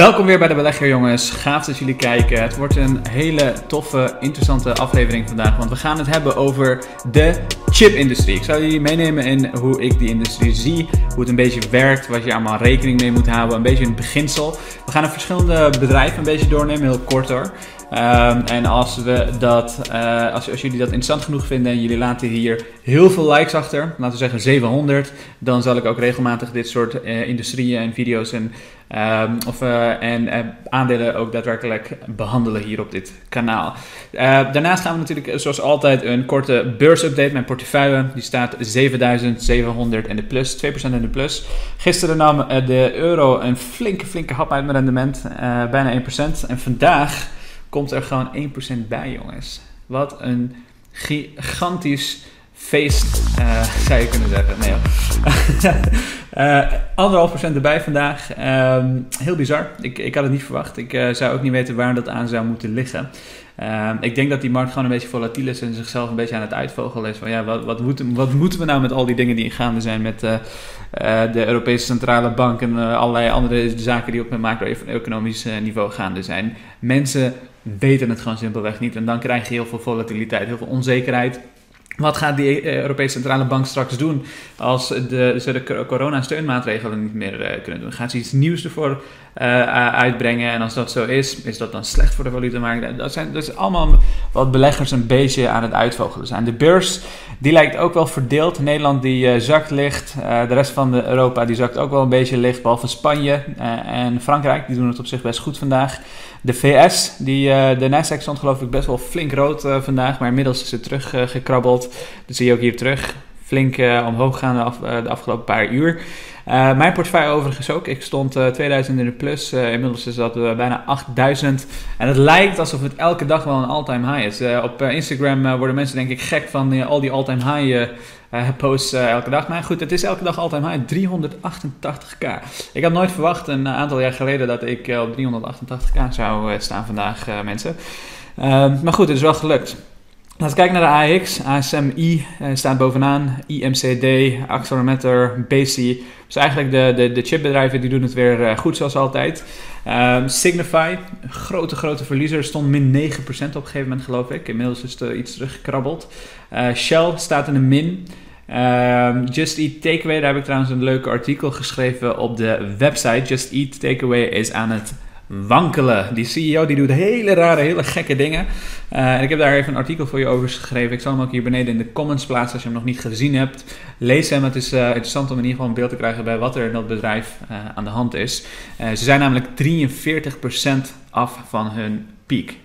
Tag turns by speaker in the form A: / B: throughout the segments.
A: Welkom weer bij de Belegger jongens. Gaaf dat jullie kijken. Het wordt een hele toffe, interessante aflevering vandaag. Want we gaan het hebben over de chipindustrie. Ik zal jullie meenemen in hoe ik die industrie zie. Hoe het een beetje werkt. Wat je allemaal rekening mee moet houden. Een beetje een beginsel. We gaan er verschillende bedrijven een beetje doornemen. Heel kort hoor. Um, en als, we dat, uh, als, als, jullie dat interessant genoeg vinden en jullie laten hier heel veel likes achter, laten we zeggen 700, dan zal ik ook regelmatig dit soort uh, industrieën en video's en, um, of, uh, en aandelen ook daadwerkelijk behandelen hier op dit kanaal. daarnaast gaan we natuurlijk zoals altijd een korte beursupdate. Mijn portefeuille die staat 7700 en de plus, 2% in de plus. Gisteren nam de euro een flinke, flinke hap uit mijn rendement, bijna 1%. En vandaag komt er gewoon 1% bij, jongens. Wat een gigantisch feest, uh, zou je kunnen zeggen. Nee, uh, anderhalf procent erbij vandaag. Um, heel bizar. Ik, ik had het niet verwacht. Ik uh, zou ook niet weten waar dat aan zou moeten liggen. Uh, ik denk dat die markt gewoon een beetje volatiel is en zichzelf een beetje aan het uitvogelen is. Van ja, wat, wat, moeten, wat moeten we nou met al die dingen die gaande zijn met de Europese Centrale Bank en allerlei andere zaken die op een macro-economisch niveau gaande zijn. Mensen weten het gewoon simpelweg niet en dan krijg je heel veel volatiliteit, heel veel onzekerheid. Wat gaat die eh, Europese Centrale Bank straks doen als de, ze de coronasteunmaatregelen niet meer uh, kunnen doen? Gaan ze iets nieuws ervoor uh, uitbrengen? En als dat zo is, is dat dan slecht voor de valutamarkt? Dat, zijn, dat is allemaal wat beleggers een beetje aan het uitvogelen zijn. De beurs die lijkt ook wel verdeeld. Nederland die zakt licht. de rest van de Europa die zakt ook wel een beetje licht. Behalve Spanje en Frankrijk. Die doen het op zich best goed vandaag. De VS, die, de Nasdaq stond geloof ik best wel flink rood vandaag. Maar inmiddels is het teruggekrabbeld. Dat zie je ook hier terug. Flink uh, omhoog gaan de, af, uh, de, afgelopen paar uur. Uh, mijn portefeuille overigens ook. Ik stond 2000 in de plus. inmiddels is dat bijna 8000. En het lijkt alsof het elke dag wel een all-time high is. op Instagram worden mensen denk ik gek van al die all-time high posts elke dag. Maar goed, het is elke dag all-time high. 388k. Ik had nooit verwacht een aantal jaar geleden dat ik op 388k zou staan vandaag mensen. maar goed, het is wel gelukt. Laten we kijken naar de AX. ASMI uh, staat bovenaan. IMCD, Accelerometer, BC. Dus eigenlijk de, de, de chipbedrijven die doen het weer uh, goed zoals altijd. Um, Signify, grote grote verliezer, stond min 9% op een gegeven moment geloof ik. Inmiddels is het iets teruggekrabbeld. Shell staat in een min. Um, Just Eat Takeaway, daar heb ik trouwens een leuk artikel geschreven op de website. Just Eat Takeaway is aan het wankelen. Die CEO die doet hele rare, hele gekke dingen. Uh, en ik heb daar even een artikel voor je over geschreven. Ik zal hem ook hier beneden in de comments plaatsen als je hem nog niet gezien hebt. Lees hem. Het is uh, interessant om in ieder geval een beeld te krijgen bij wat er in dat bedrijf uh, aan de hand is. ze zijn namelijk 43% af van hun piek. 43%,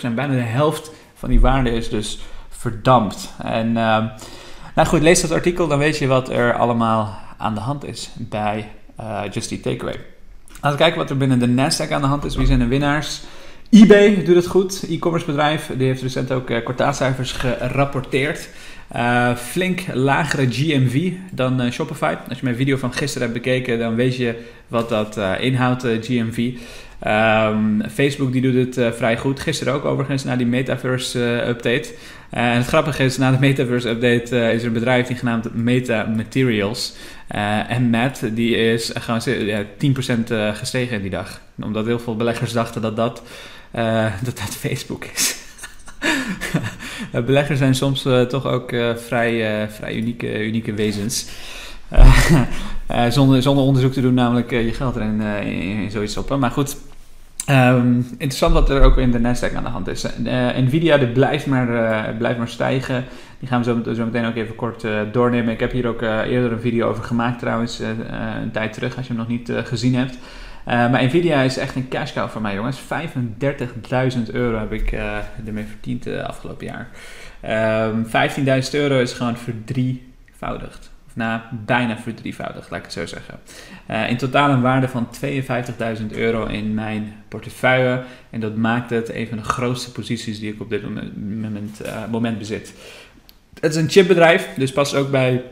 A: bijna de helft van die waarde is dus verdampt. En nou goed, lees dat artikel, dan weet je wat er allemaal aan de hand is bij Just Eat Takeaway. Laten we kijken wat er binnen de Nasdaq aan de hand is. Wie zijn de winnaars? eBay doet het goed, e-commerce bedrijf. Die heeft recent ook uh, kwartaalcijfers gerapporteerd. Uh, flink lagere GMV dan uh, Shopify. Als je mijn video van gisteren hebt bekeken, dan weet je wat dat inhoudt, GMV. Um, Facebook die doet het vrij goed. Gisteren ook overigens na die Metaverse update. En het grappige is, na de Metaverse update is er een bedrijf die genaamd Meta Materials. Uh, en Matt, die is gewoon ja, 10% gestegen die dag. Omdat heel veel beleggers dachten dat dat, dat, Facebook is. beleggers zijn soms toch ook vrij, vrij unieke, unieke wezens. zonder, zonder onderzoek te doen, namelijk je geld erin in, in zoiets stoppen. Maar goed, Um, interessant wat er ook in de Nasdaq aan de hand is. Uh, Nvidia die blijft, maar, uh, blijft maar stijgen. Die gaan we zo, zo meteen ook even kort uh, doornemen. Ik heb hier ook eerder een video over gemaakt trouwens, een tijd terug als je hem nog niet gezien hebt. maar Nvidia is echt een cash cow voor mij jongens. 35.000 euro heb ik ermee verdiend afgelopen jaar. Um, ehm, 15.000 euro is gewoon verdrievoudigd na bijna verdrievoudigd, laat ik het zo zeggen. Uh, in totaal een waarde van 52.000 euro in mijn portefeuille. En dat maakt het een van de grootste posities die ik op dit moment, uh, moment bezit. Het is een chipbedrijf, dus past ook bij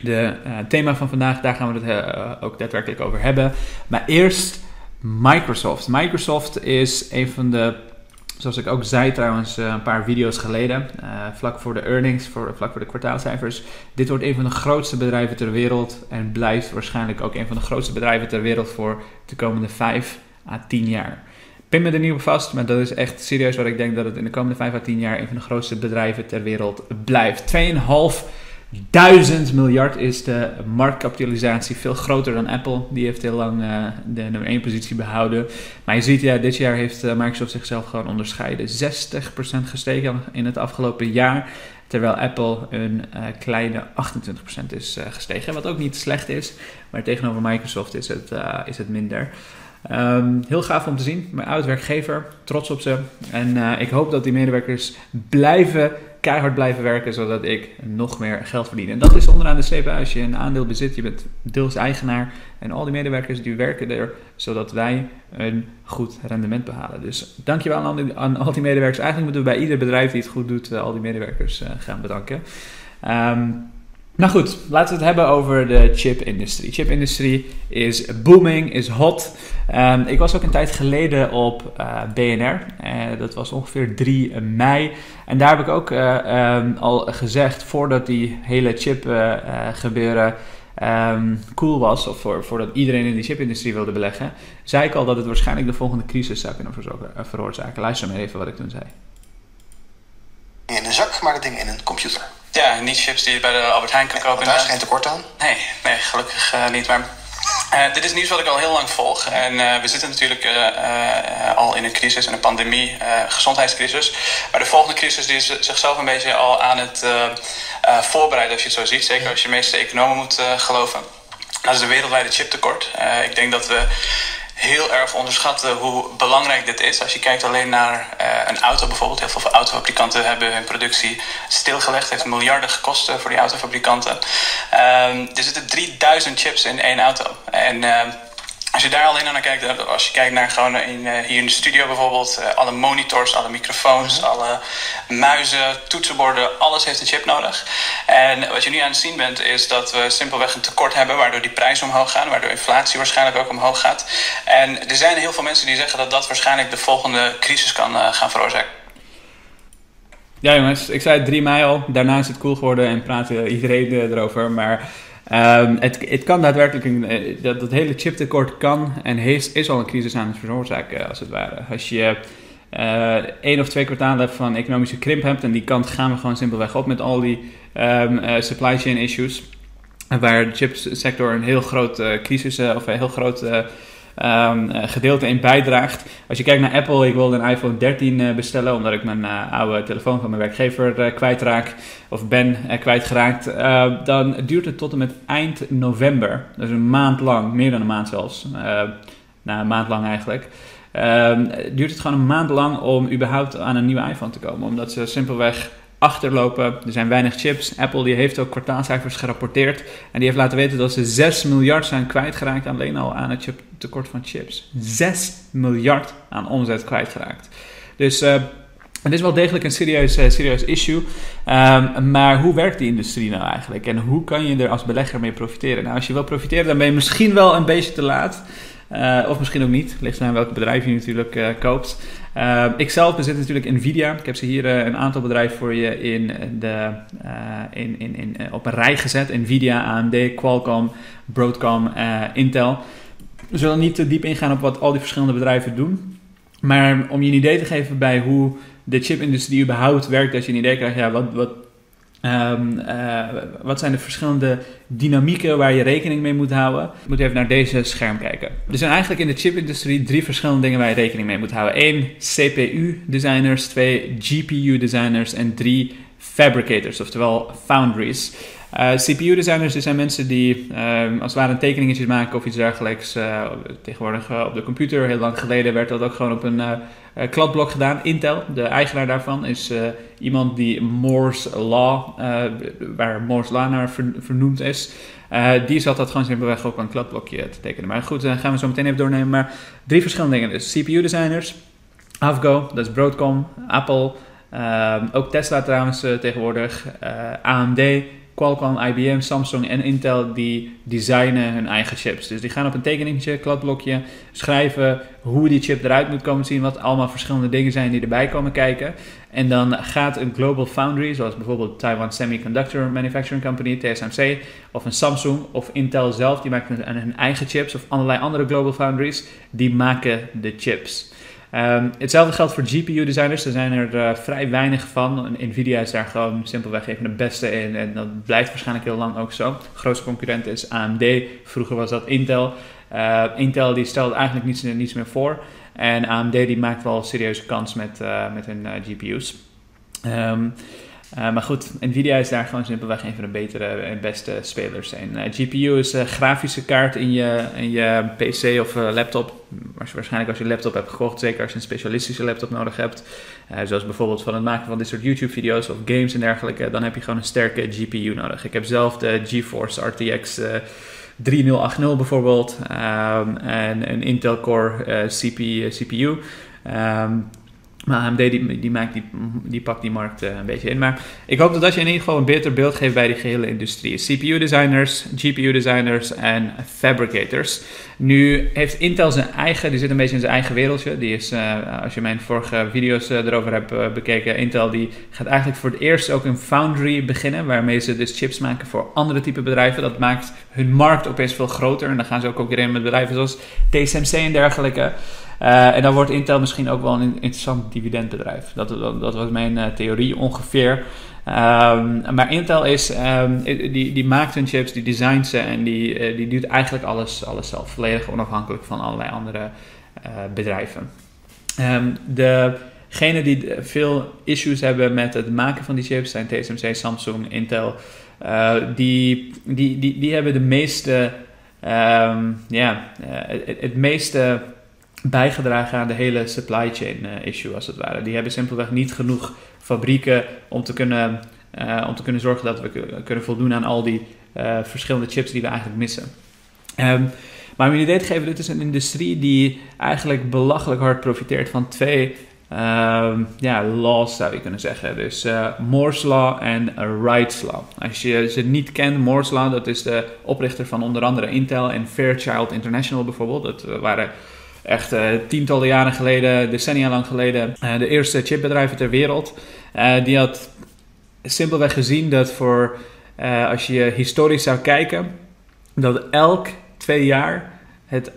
A: de uh, thema van vandaag. Daar gaan we het ook daadwerkelijk over hebben. Maar eerst Microsoft. Microsoft is een van de Zoals ik ook zei trouwens eh, een paar video's geleden, uh, vlak voor de earnings, voor, vlak voor de kwartaalcijfers. Dit wordt een van de grootste bedrijven ter wereld en blijft waarschijnlijk ook een van de grootste bedrijven ter wereld voor de komende 5 à 10 jaar. Pin me er niet op vast, maar dat is echt serieus wat ik denk dat het in de komende 5 à 10 jaar een van de grootste bedrijven ter wereld blijft. 2,5 Duizend miljard is de marktkapitalisatie, veel groter dan Apple. Die heeft heel lang uh, de nummer 1 positie behouden. Maar je ziet, ja, dit jaar heeft uh, Microsoft zichzelf gewoon onderscheiden. 60% gestegen in het afgelopen jaar. Terwijl Apple een uh, kleine 28% is gestegen. Wat ook niet slecht is. Maar tegenover Microsoft is het, is het minder. Um, heel gaaf om te zien. Mijn oud werkgever, trots op ze. En ik hoop dat die medewerkers blijven keihard blijven werken, zodat ik nog meer geld verdien. En dat is onderaan de streep als je een aandeel bezit, je bent deels eigenaar en al die medewerkers die werken er, zodat wij een goed rendement behalen. Dus dankjewel aan al die, aan al die medewerkers. Eigenlijk moeten we bij ieder bedrijf die het goed doet, uh, al die medewerkers uh, gaan bedanken. Um, nou goed, laten we het hebben over de chip-industrie. Chip-industrie is booming, is hot. Um, ik was ook een tijd geleden op eh, BNR. Uh, dat was ongeveer 3 mei. En daar heb ik ook uh, um, al gezegd, voordat die hele chip gebeuren um, cool was, of voor, voordat iedereen in die chipindustrie wilde beleggen, zei ik al dat het waarschijnlijk de volgende crisis zou kunnen veroorzaken. Luister maar even wat ik toen zei.
B: In een zak, maar dat ding in een computer.
C: Ja, niet chips die je bij de Albert Heijn kan kopen.
B: daar is geen tekort aan?
C: Nee, nee gelukkig uh, niet. Maar uh, dit is nieuws wat ik al heel lang volg. En uh, we zitten natuurlijk al in een crisis, in een pandemie, gezondheidscrisis. Maar de volgende crisis die is zichzelf een beetje al aan het voorbereiden, als je het zo ziet. Zeker als je de meeste economen moet geloven. Dat is de wereldwijde chiptekort. ik denk dat we heel erg onderschatten hoe belangrijk dit is. Als je kijkt alleen naar uh, een auto bijvoorbeeld. Heel veel autofabrikanten hebben hun productie stilgelegd. Heeft miljarden gekost voor die autofabrikanten. Um, er zitten 3000 chips in één auto. En... Als je daar alleen naar kijkt, als je kijkt naar gewoon in, uh, hier in de studio bijvoorbeeld, uh, alle monitors, alle microfoons, mm -hmm. alle muizen, toetsenborden, alles heeft een chip nodig. En wat je nu aan het zien bent, is dat we simpelweg een tekort hebben, waardoor die prijzen omhoog gaan, waardoor inflatie waarschijnlijk ook omhoog gaat. En er zijn heel veel mensen die zeggen dat dat waarschijnlijk de volgende crisis kan uh, gaan veroorzaken.
A: Ja jongens, ik zei het 3 mei al, daarna is het cool geworden en praat iedereen erover, maar Um, het, het, kan daadwerkelijk, eh, dat, dat hele chiptekort kan en heeft, is al een crisis aan het veroorzaken, als het ware. Als je uh, één of twee kwartalen van economische krimp hebt, en die kant gaan we gewoon simpelweg op met al die uh, supply chain issues, waar de chipsector een heel groot crisis, of een heel groot um, gedeelte in bijdraagt. Als je kijkt naar Apple, ik wilde een iPhone 13 uh, bestellen omdat ik mijn uh, oude telefoon van mijn werkgever kwijtraak of ben kwijtgeraakt. dan duurt het tot en met eind november. Dat is een maand lang, meer dan een maand zelfs. nou, een maand lang eigenlijk. Ehm, duurt het gewoon een maand lang om überhaupt aan een nieuwe iPhone te komen. Omdat ze simpelweg achterlopen. Er zijn weinig chips. Apple die heeft ook kwartaalcijfers gerapporteerd. En die heeft laten weten dat ze 6 miljard zijn kwijtgeraakt alleen al aan het tekort van chips. 6 miljard aan omzet kwijtgeraakt. Dus uh, het is wel degelijk een serieus, uh, serieus issue. Um, maar hoe werkt die industrie nou eigenlijk? En hoe kan je er als belegger mee profiteren? Nou, als je wil profiteren, dan ben je misschien wel een beetje te laat. Uh, of misschien ook niet. Ligt aan welk bedrijf je natuurlijk koopt. Uh, ik zelf bezit natuurlijk Nvidia. Ik heb ze hier een aantal bedrijven voor je in de, in, in, in, op een rij gezet. Nvidia, AMD, Qualcomm, Broadcom, Intel. We zullen niet te diep ingaan op wat al die verschillende bedrijven doen. Maar om je een idee te geven bij hoe de chipindustrie überhaupt werkt, dat je een idee krijgt, ja, wat, wat Um, uh, wat zijn de verschillende dynamieken waar je rekening mee moet houden? Je moet even naar deze scherm kijken. Er zijn eigenlijk in de chipindustrie drie verschillende dingen waar je rekening mee moet houden. Eén, CPU-designers. Twee, GPU-designers. En drie, fabricators, oftewel foundries. Uh, CPU-designers zijn mensen die uh, als het ware een tekeningetje maken of iets dergelijks. Uh, tegenwoordig uh, op de computer, heel lang geleden werd dat ook gewoon op een kladblok gedaan. Intel, de eigenaar daarvan, is iemand die Moore's Law, waar Moore's Law naar vernoemd is. die zat dat gewoon simpelweg op een kladblokje te tekenen. Maar goed, dan gaan we zo meteen even doornemen. Maar drie verschillende dingen. Dus CPU-designers, Avgo, dat is Broadcom, Apple... ook Tesla trouwens tegenwoordig, AMD Qualcomm, IBM, Samsung en Intel die designen hun eigen chips. Dus die gaan op een tekeningetje, kladblokje, schrijven hoe die chip eruit moet komen zien, wat allemaal verschillende dingen zijn die erbij komen kijken. En dan gaat een global foundry, zoals bijvoorbeeld Taiwan Semiconductor Manufacturing Company, TSMC, of een Samsung of Intel zelf, die maken hun eigen chips, of allerlei andere global foundries, die maken de chips. Um, hetzelfde geldt voor GPU-designers. Er zijn er uh, vrij weinig van. Nvidia is daar gewoon simpelweg even de beste in. En dat blijft waarschijnlijk heel lang ook zo. Grootste concurrent is AMD. Vroeger was dat Intel. Uh, Intel die stelt eigenlijk niets, niets meer voor. En AMD die maakt wel serieuze kans met, uh, met hun GPU's. Um, ehm, uh, maar goed, Nvidia is daar gewoon simpelweg een van de betere en beste spelers. En uh, GPU is een grafische kaart in je, in je PC of uh, laptop. Waarschijnlijk als je laptop hebt gekocht, zeker als je een specialistische laptop nodig hebt. zoals bijvoorbeeld van het maken van dit soort YouTube-video's of games en dergelijke. Dan heb je gewoon een sterke GPU nodig. Ik heb zelf de GeForce RTX 3080 bijvoorbeeld. Um, en een Intel Core CPU. Maar AMD die, die, maakt die, die pakt die markt uh, een beetje in. Maar ik hoop dat je in ieder geval een beter beeld geeft bij die gehele industrie. CPU-designers, GPU-designers en fabricators. Nu heeft Intel zijn eigen, die zit een beetje in zijn eigen wereldje. Die is, uh, als je mijn vorige video's uh, erover hebt bekeken, Intel die gaat eigenlijk voor het eerst ook een foundry beginnen. Waarmee ze dus chips maken voor andere type bedrijven. Dat maakt hun markt opeens veel groter. En dan gaan ze ook concurreren met bedrijven zoals TSMC en dergelijke. Uh, en dan wordt Intel misschien ook wel een interessant dividendbedrijf. Dat, dat, was mijn uh, theorie ongeveer. Um, maar Intel is, um, die, die maakt hun chips, die designt ze en die, uh, die doet eigenlijk alles, alles zelf. Volledig onafhankelijk van allerlei andere bedrijven. Um, degenen die veel issues hebben met het maken van die chips zijn TSMC, Samsung, Intel. die, die, die, hebben de meeste, ja, het meeste bijgedragen aan de hele supply chain uh, issue als het ware. Die hebben simpelweg niet genoeg fabrieken om te kunnen, uh, om te kunnen zorgen dat we kunnen voldoen aan al die uh, verschillende chips die we eigenlijk missen. Um, maar om je een idee te geven, dit is een industrie die eigenlijk belachelijk hard profiteert van twee um, ja, laws zou je kunnen zeggen. Dus Moore's Law en Wright's Law. Als je ze niet kent, Moore's Law, dat is de oprichter van onder andere Intel en Fairchild International bijvoorbeeld. Dat waren echt uh, tientallen jaren geleden, decennia lang geleden, uh, de eerste chipbedrijven ter wereld. Uh, die had simpelweg gezien dat voor, als je historisch zou kijken, dat elk twee jaar het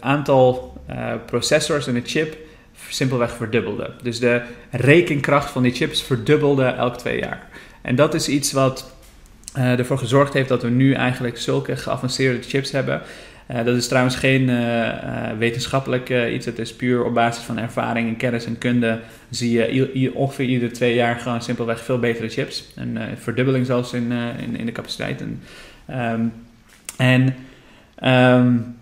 A: aantal processors in een chip simpelweg verdubbelde. Dus de rekenkracht van die chips verdubbelde elk twee jaar. En dat is iets wat ervoor gezorgd heeft dat we nu eigenlijk zulke geavanceerde chips hebben. Uh, dat is trouwens geen uh, wetenschappelijk iets. Het is puur op basis van ervaring en kennis en kunde. Zie je ongeveer iedere twee jaar gewoon simpelweg veel betere chips. Een verdubbeling zelfs in, in, in, de capaciteit. En, um, en um,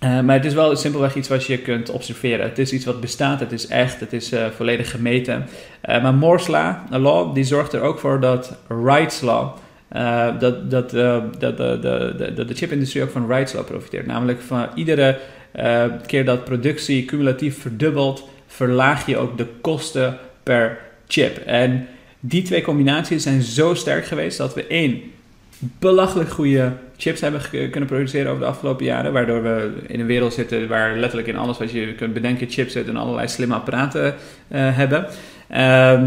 A: maar het is wel simpelweg iets wat je kunt observeren. Het is iets wat bestaat, het is echt, het is volledig gemeten. maar Moore's Law, die zorgt er ook voor dat Wright's Law uh, dat, dat, uh, dat, de, de, de, de chipindustrie ook van Wright's Law profiteert. Namelijk van iedere keer dat productie cumulatief verdubbelt, verlaag je ook de kosten per chip. En die twee combinaties zijn zo sterk geweest dat we één belachelijk goede chips hebben kunnen produceren over de afgelopen jaren. Waardoor we in een wereld zitten waar letterlijk in alles wat je kunt bedenken chips zitten en allerlei slimme apparaten hebben. Uh,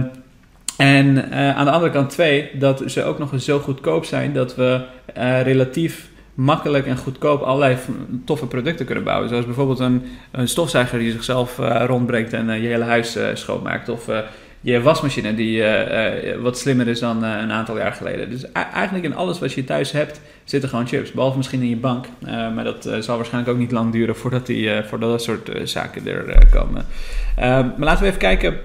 A: en uh, aan de andere kant twee, dat ze ook nog eens zo goedkoop zijn dat we uh, relatief makkelijk en goedkoop allerlei toffe producten kunnen bouwen. Zoals bijvoorbeeld een, een stofzuiger die zichzelf uh, rondbrengt en je hele huis schoonmaakt. Of je wasmachine die wat slimmer is dan een aantal jaar geleden. Dus eigenlijk in alles wat je thuis hebt zitten gewoon chips. Behalve misschien in je bank. maar dat zal waarschijnlijk ook niet lang duren voordat, die, voordat dat soort zaken er komen. maar laten we even kijken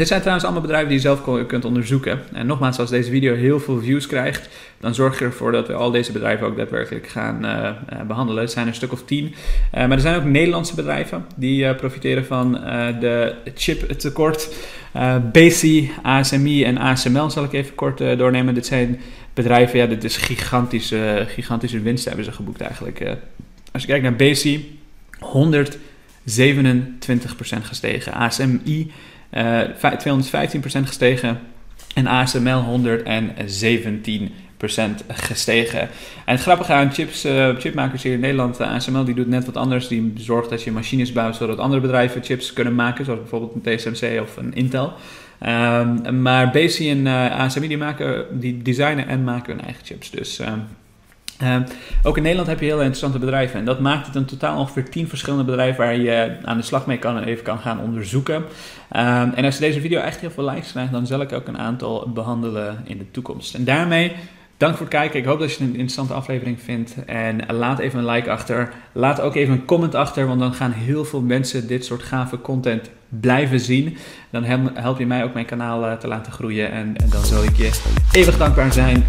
A: dit zijn trouwens allemaal bedrijven die je zelf kunt onderzoeken. En nogmaals, als deze video heel veel views krijgt, dan zorg je ervoor dat we al deze bedrijven ook daadwerkelijk gaan uh, behandelen. Het zijn een stuk of tien. Uh, maar er zijn ook Nederlandse bedrijven die profiteren van de chiptekort. BC, ASMI en ASML zal ik even kort doornemen. Dit zijn bedrijven, ja, dit is gigantische, gigantische winst hebben ze geboekt eigenlijk. als je kijkt naar BC, 127% gestegen. ASMI uh, 215% gestegen en ASML 117%. gestegen. En het grappige aan chips, uh, chipmakers hier in Nederland, uh, ASML, die doet net wat anders. Die zorgt dat je machines bouwt zodat andere bedrijven chips kunnen maken, zoals bijvoorbeeld een TSMC of een Intel. Um, maar Besi en uh, ASMI die, maken, die designen en maken hun eigen chips. Dus um, uh, ook in Nederland heb je heel interessante bedrijven. En dat maakt het een totaal ongeveer 10 verschillende bedrijven waar je aan de slag mee kan en even kan gaan onderzoeken. Um, en als deze video echt heel veel likes krijgt, dan zal ik ook een aantal behandelen in de toekomst. En daarmee Dank voor het kijken. Ik hoop dat je het een interessante aflevering vindt. En laat even een like achter. Laat ook even een comment achter, want dan gaan heel veel mensen dit soort gave content blijven zien. Dan help je mij ook mijn kanaal eh, te laten groeien. En, en dan zal ik je eeuwig dankbaar zijn.